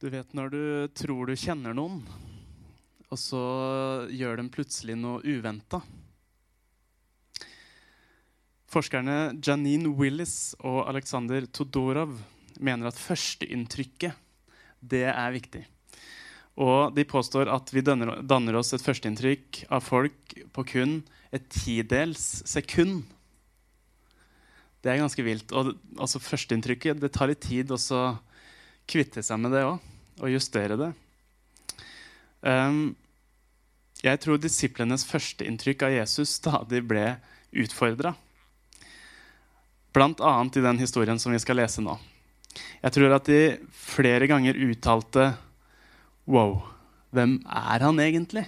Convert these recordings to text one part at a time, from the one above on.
Du vet når du tror du kjenner noen, og så gjør de plutselig noe uventa. Forskerne Janine Willis og Aleksander Todorov mener at førsteinntrykket det er viktig. Og de påstår at vi danner, oss et førsteinntrykk av folk på kun et tidels sekund. Det er ganske vilt. Og altså, førsteinntrykket det tar litt tid å kvitte seg med det òg og justere det. Um, jeg tror disiplenes førsteinntrykk av Jesus stadig ble utfordra. Annet i den historien som vi skal lese nå. Jeg tror at de flere ganger uttalte Wow, hvem er han egentlig?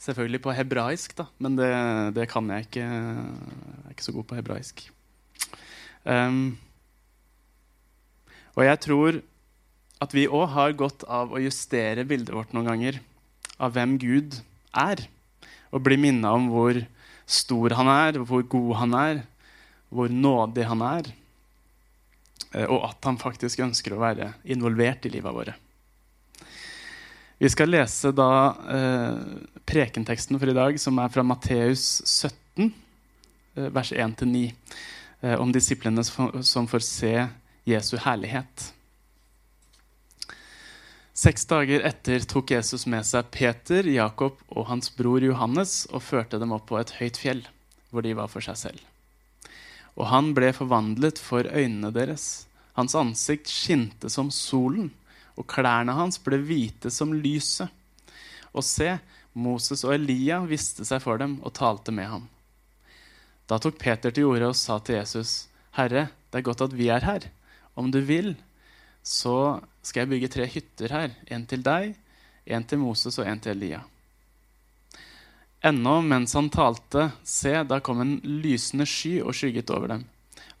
Selvfølgelig på hebraisk, da, men det, det kan jeg ikke. Jeg er ikke så god på hebraisk. Um, og jeg tror at vi òg har godt av å justere bildet vårt noen ganger av hvem Gud er. Og bli minna om hvor stor han er, hvor god han er, hvor nådig han er. Eh, og at han faktisk ønsker å være involvert i livet våre. Vi skal lese da eh, prekenteksten for i dag, som er fra Matteus 17, eh, vers 1-9, eh, om disiplene som får se Jesu herlighet. Seks dager etter tok Jesus med seg Peter, Jakob og hans bror Johannes og førte dem opp på et høyt fjell, hvor de var for seg selv. Og han ble forvandlet for øynene deres. Hans ansikt skinte som solen, og klærne hans ble hvite som lyset. Og se, Moses og Elia viste seg for dem og talte med ham. Da tok Peter til orde og sa til Jesus, Herre, det er godt at vi er her. Om du vil, så skal jeg bygge tre hytter her. En til deg, en til Moses og en til Elia. Ennå mens han talte, se, da kom en lysende sky og skygget over dem.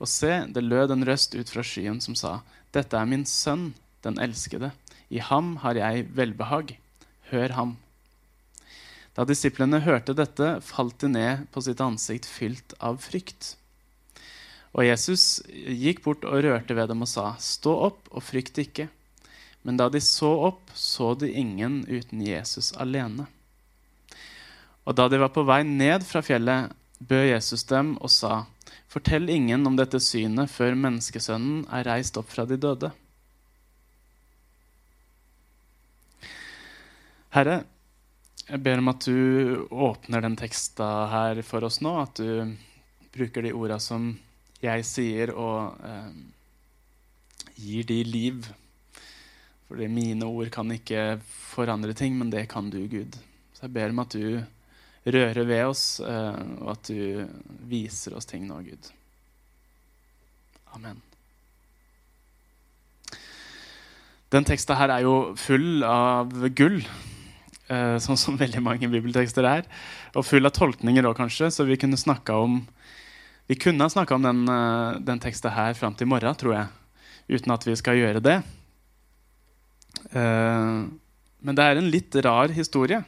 Og se, det lød en røst ut fra skyen som sa, Dette er min sønn, den elskede. I ham har jeg velbehag. Hør ham. Da disiplene hørte dette, falt de ned på sitt ansikt fylt av frykt. Og Jesus gikk bort og rørte ved dem og sa, Stå opp og frykt ikke. Men da de så opp, så de ingen uten Jesus alene. Og da de var på vei ned fra fjellet, bød Jesus dem og sa, Fortell ingen om dette synet før menneskesønnen er reist opp fra de døde. Herre, jeg ber om at du åpner den teksta her for oss nå, at du bruker de orda som jeg sier, og eh, gir de liv. Fordi mine ord kan ikke forandre ting, men det kan du, Gud. Så jeg ber om at du rører ved oss, eh, og at du viser oss ting nå, Gud. Amen. Den teksten her er jo full av gull, eh, sånn som veldig mange bibeltekster er. Og full av tolkninger òg, kanskje, så vi kunne snakka om vi kunne om den, eh, den teksten her fram til i morgen, tror jeg. Uten at vi skal gjøre det. Eh, men det er en litt rar historie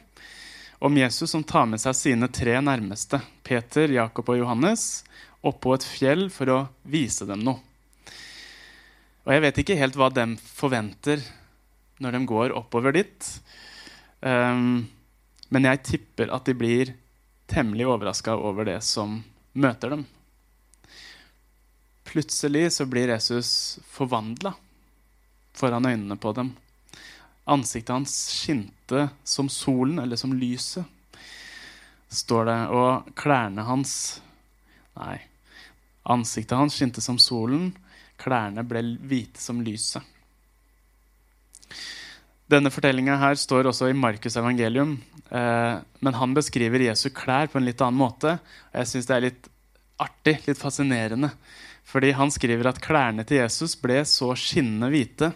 om Jesus som tar med seg sine tre nærmeste, Peter, Jakob og Johannes, opp på et fjell for å vise dem noe. Og jeg vet ikke helt hva de forventer når de går oppover dit. Um, men jeg tipper at de blir temmelig overraska over det som møter dem. Plutselig så blir Jesus forvandla foran øynene på dem. Ansiktet hans skinte som solen, eller som lyset, står det. Og klærne hans Nei. Ansiktet hans skinte som solen, klærne ble hvite som lyset. Denne fortellinga her står også i Markus' evangelium. Eh, men han beskriver Jesu klær på en litt annen måte. Og jeg syns det er litt artig, litt fascinerende. Fordi han skriver at klærne til Jesus ble så skinnende hvite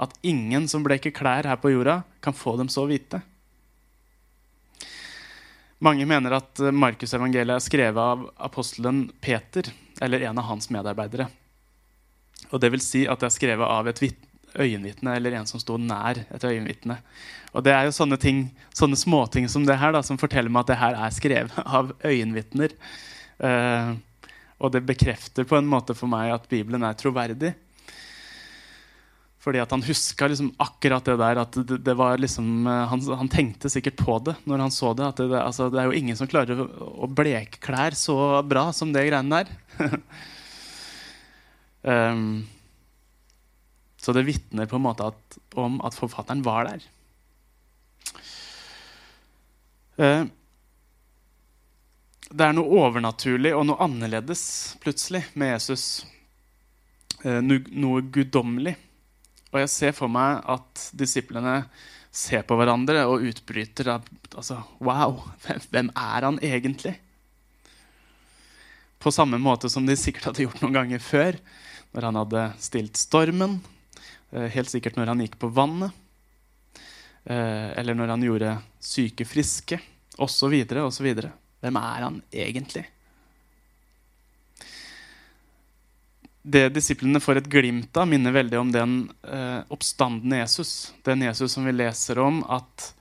at ingen som bleker klær her på jorda, kan få dem så hvite. Mange mener at Markus' evangeliet er skrevet av apostelen Peter, eller en av hans medarbeidere. Og det vil si at det er skrevet av et øyenvitne eller en som sto nær et øyenvitne. Og det er jo sånne ting, sånne småting som det her da, som forteller meg at det her er skrevet av øyenvitner. Uh, og det bekrefter på en måte for meg at Bibelen er troverdig. Fordi at han huska liksom akkurat det der. at det, det var liksom, eh, han, han, tenkte sikkert på det når han så det. at Det, altså, det er jo ingen som klarer å, bleke klær så bra som det greiene der. um, så det vitner på en måte at, om at forfatteren var der. Uh, det er noe overnaturlig og noe annerledes plutselig med Jesus. Uh, noe guddommelig. Og jeg ser for meg at disiplene ser på hverandre og utbryter av altså, Wow, hvem er han egentlig? På samme måte som de sikkert hadde gjort noen ganger før, når han hadde stilt stormen, eh, helt sikkert når han gikk på vannet, eh, eller når han gjorde syke friske, osv., osv. Hvem er han egentlig? Det disiplene får et glimt av, minner veldig om den eh, oppstandende Jesus. Den Jesus som vi leser om at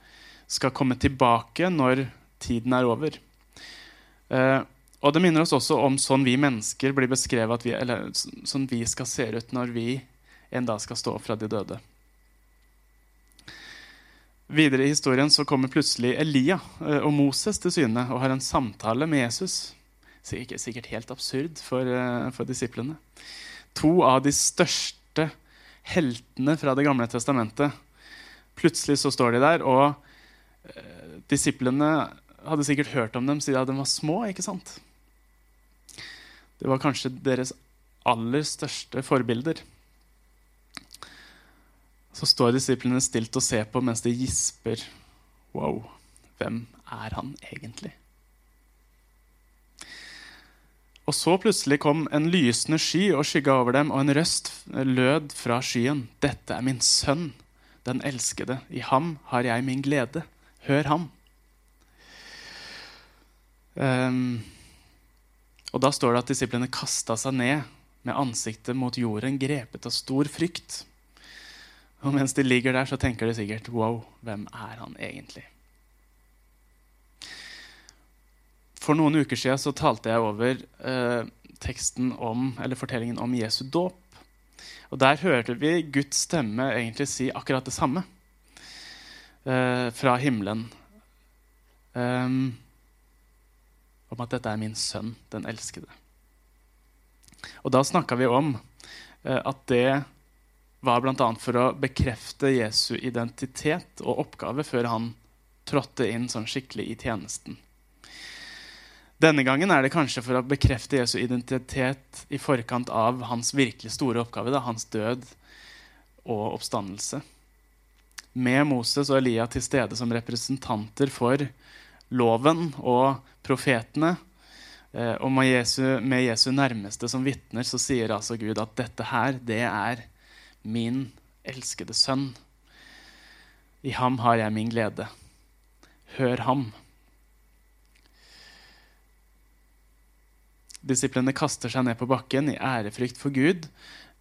skal komme tilbake når tiden er over. Eh, og det minner oss også om sånn vi mennesker blir beskrevet, vi, eller sånn vi skal se ut når vi en dag skal stå opp fra de døde. Videre i historien så kommer plutselig Elia eh, og Moses til syne og har en samtale med Jesus. Sikkert, sikkert helt absurd for, uh, for, disiplene. To av de største heltene fra Det gamle testamentet. Plutselig så står de der, og uh, disiplene hadde sikkert hørt om dem siden de var små. ikke sant? Det var kanskje deres aller største forbilder. Så står disiplene stilt og ser på mens de gisper. Wow, hvem er han egentlig? Og så plutselig kom en lysende sky og skygga over dem, og en røst lød fra skyen. Dette er min sønn, den elskede. I ham har jeg min glede. Hør ham. Um, og da står det at disiplene kasta seg ned med ansiktet mot jorden, grepet av stor frykt. Og mens de ligger der, så tenker de sikkert Wow, hvem er han egentlig? For noen uker siden så talte jeg over eh, teksten om, eller fortellingen om Jesu dåp. Og Der hørte vi Guds stemme egentlig si akkurat det samme eh, fra himmelen. Um, om at dette er min sønn, den elskede. Og da snakka vi om eh, at det var bl.a. for å bekrefte Jesu identitet og oppgave før han trådte inn sånn skikkelig i tjenesten. Denne gangen er det kanskje for å bekrefte Jesu identitet i forkant av hans virkelig store oppgave, da, hans død og oppstandelse. Med Moses og Elia til stede som representanter for loven og profetene, eh, og med Jesu, med Jesu nærmeste som vitner, så sier altså Gud at dette her, det er min elskede sønn. I ham har jeg min glede. Hør ham. Disiplene kaster seg ned på bakken i ærefrykt for Gud.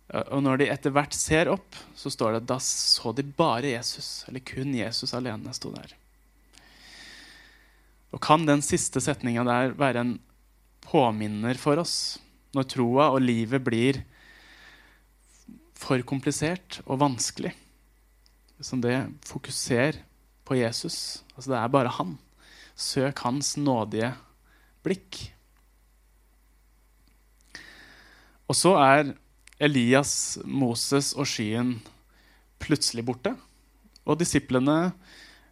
Og når de etter hvert ser opp, så står det at da så de bare Jesus. Eller kun Jesus alene sto der. Og kan den siste setninga der være en påminner for oss når troa og livet blir for komplisert og vanskelig? Som det fokuserer på Jesus. Altså det er bare han. Søk hans nådige blikk. Og så er Elias, Moses og skyen plutselig borte. Og disiplene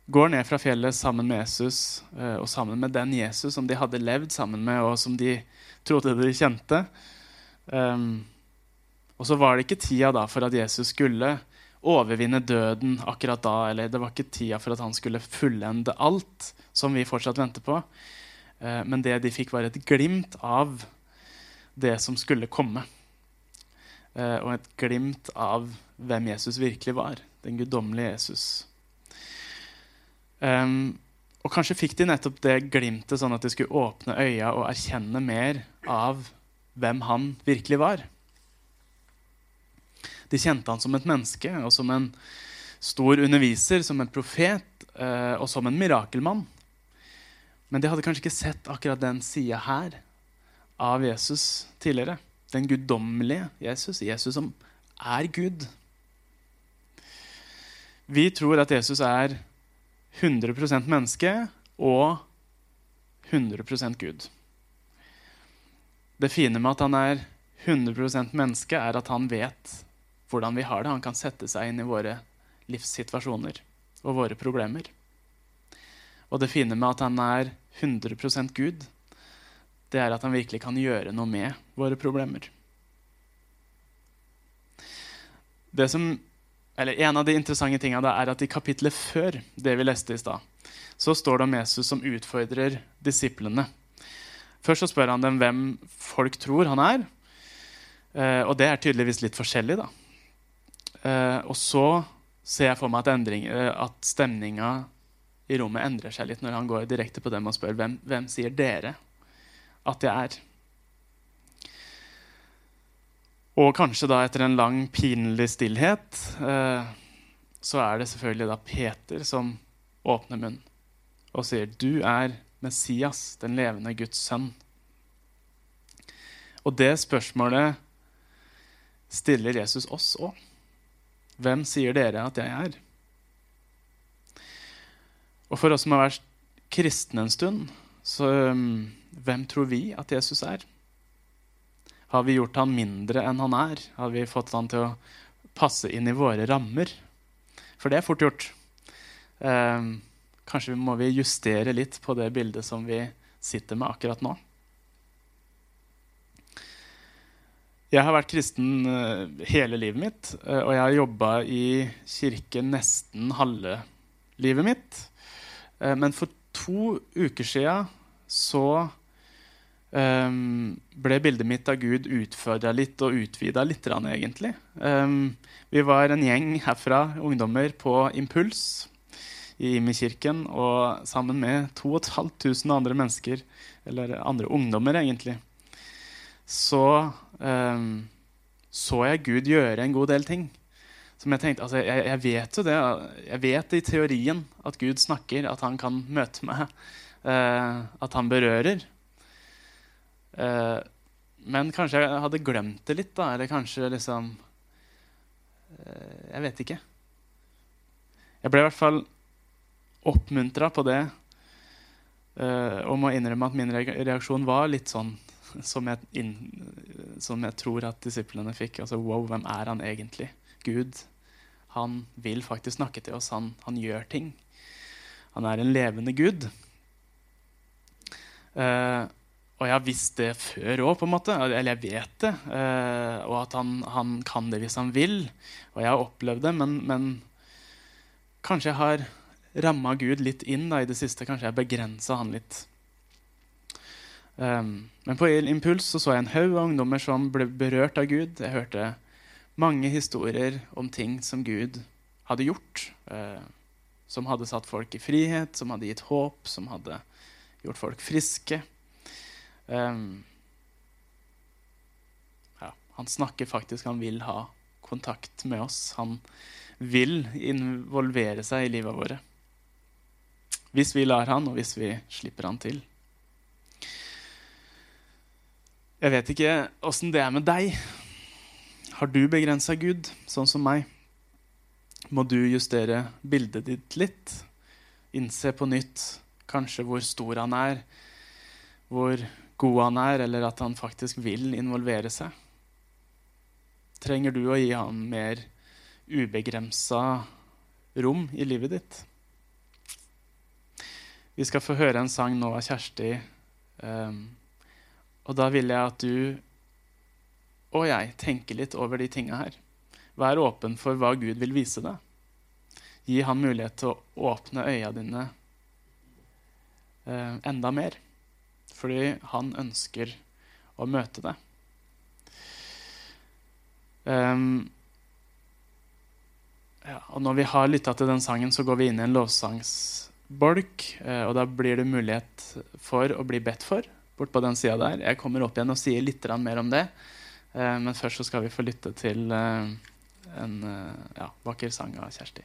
går ned fra fjellet sammen med Jesus eh, og sammen med den Jesus som de hadde levd sammen med, og som de trodde de kjente. Um, og så var det ikke tida da for at Jesus skulle overvinne døden akkurat da. Eller det var ikke tida for at han skulle fullende alt, som vi fortsatt venter på. Uh, men det de fikk, var et glimt av det som skulle komme. Eh, og et glimt av hvem Jesus virkelig var. Den guddommelige Jesus. Og kanskje fikk de nettopp det glimtet sånn at de skulle åpne øya og erkjenne mer av hvem han virkelig var. De kjente han som et menneske og som en stor underviser, som en profet uh, og som en mirakelmann. Men de hadde kanskje ikke sett akkurat den sida her av Jesus tidligere. Den guddommelige Jesus. Jesus som er Gud. Vi tror at Jesus er 100% menneske og 100% Gud. Det fine med at han er 100% menneske, er at han vet hvordan vi har det. Han kan sette seg inn i våre livssituasjoner og våre problemer. Og det fine med at han er 100% Gud, det er at han virkelig kan gjøre noe med våre problemer. Det som eller En av de interessante tingene er at i kapitlet før det vi leste i stad, så står det om Jesus som utfordrer disiplene. Først så spør han dem hvem folk tror han er. Eh, og det er tydeligvis litt forskjellig. da. Eh, og så ser jeg for meg at, endring, eh, at stemninga i rommet endrer seg litt når han går direkte på dem og spør hvem, hvem sier dere at jeg er. Og kanskje da etter en lang, pinlig stillhet eh, så er det selvfølgelig da Peter som åpner munnen og sier, 'Du er Messias, den levende Guds sønn'. Og det spørsmålet stiller Jesus oss òg. Hvem sier dere at jeg er? Og for oss som har vært kristne en stund, så um, hvem tror vi at Jesus er? Har vi gjort han mindre enn han er? Har vi fått han til å passe inn i våre rammer? For det er fort gjort. Eh, kanskje må vi justere litt på det bildet som vi sitter med akkurat nå. Jeg har vært kristen eh, hele livet mitt, eh, og jeg har jobba i kirken nesten halve livet mitt. Eh, men for to uker sia så um, ble bildet mitt av Gud utfordra litt og utvida litt, egentlig. Um, vi var en gjeng herfra, ungdommer, på Impuls i Imi-kirken. Og sammen med 2500 andre mennesker, eller andre ungdommer, egentlig, så um, så jeg Gud gjøre en god del ting. Som jeg tenkte, altså, jeg, jeg vet jo det. Jeg vet i teorien at Gud snakker, at han kan møte meg. Uh, at han berører. Uh, men kanskje jeg hadde glemt det litt, da. Eller kanskje liksom uh, Jeg vet ikke. Jeg ble i hvert fall oppmuntra på det uh, og må innrømme at min reaksjon var litt sånn som jeg, inn, som jeg tror at disiplene fikk. Altså, wow, hvem er han egentlig? Gud. Han vil faktisk snakke til oss. Han, han gjør ting. Han er en levende Gud. Uh, og jeg har visst det før òg, på en måte. Eller jeg vet det. Eh, og at han, han, kan det hvis han vil. Og jeg har opplevd det, men, men kanskje jeg har ramma Gud litt inn da, i det siste. Kanskje jeg begrensa han litt. Um, men på Impuls så, så jeg en haug av ungdommer som ble berørt av Gud. Jeg hørte mange historier om ting som Gud hadde gjort. Uh, som hadde satt folk i frihet, som hadde gitt håp, som hadde gjort folk friske. Um, ja, han snakker faktisk, han vil ha kontakt med oss. Han vil involvere seg i livet våre. Hvis vi lar han, og hvis vi slipper han til. Jeg vet ikke åssen det er med deg. Har du begrensa Gud, sånn som meg? Må du justere bildet ditt litt? Innse på nytt kanskje hvor stor han er, hvor god han er, eller at han faktisk vil involvere seg? Trenger du å gi ham mer ubegrensa rom i livet ditt? Vi skal få høre en sang nå av Kjersti. Um, og da vil jeg at du og jeg tenker litt over de tinga her. Vær åpen for hva Gud vil vise deg. Gi han mulighet til å åpne øya dine uh, enda mer fordi han ønsker å møte deg. Um, ja, og når vi har lytta til den sangen, så går vi inn i en lovsangsbolk. Uh, og da blir det mulighet for å bli bedt for bort på den sida der. Jeg kommer opp igjen og sier litt mer om det. Uh, men først så skal vi få lytte til uh, en ja, vakker sang av Kjersti.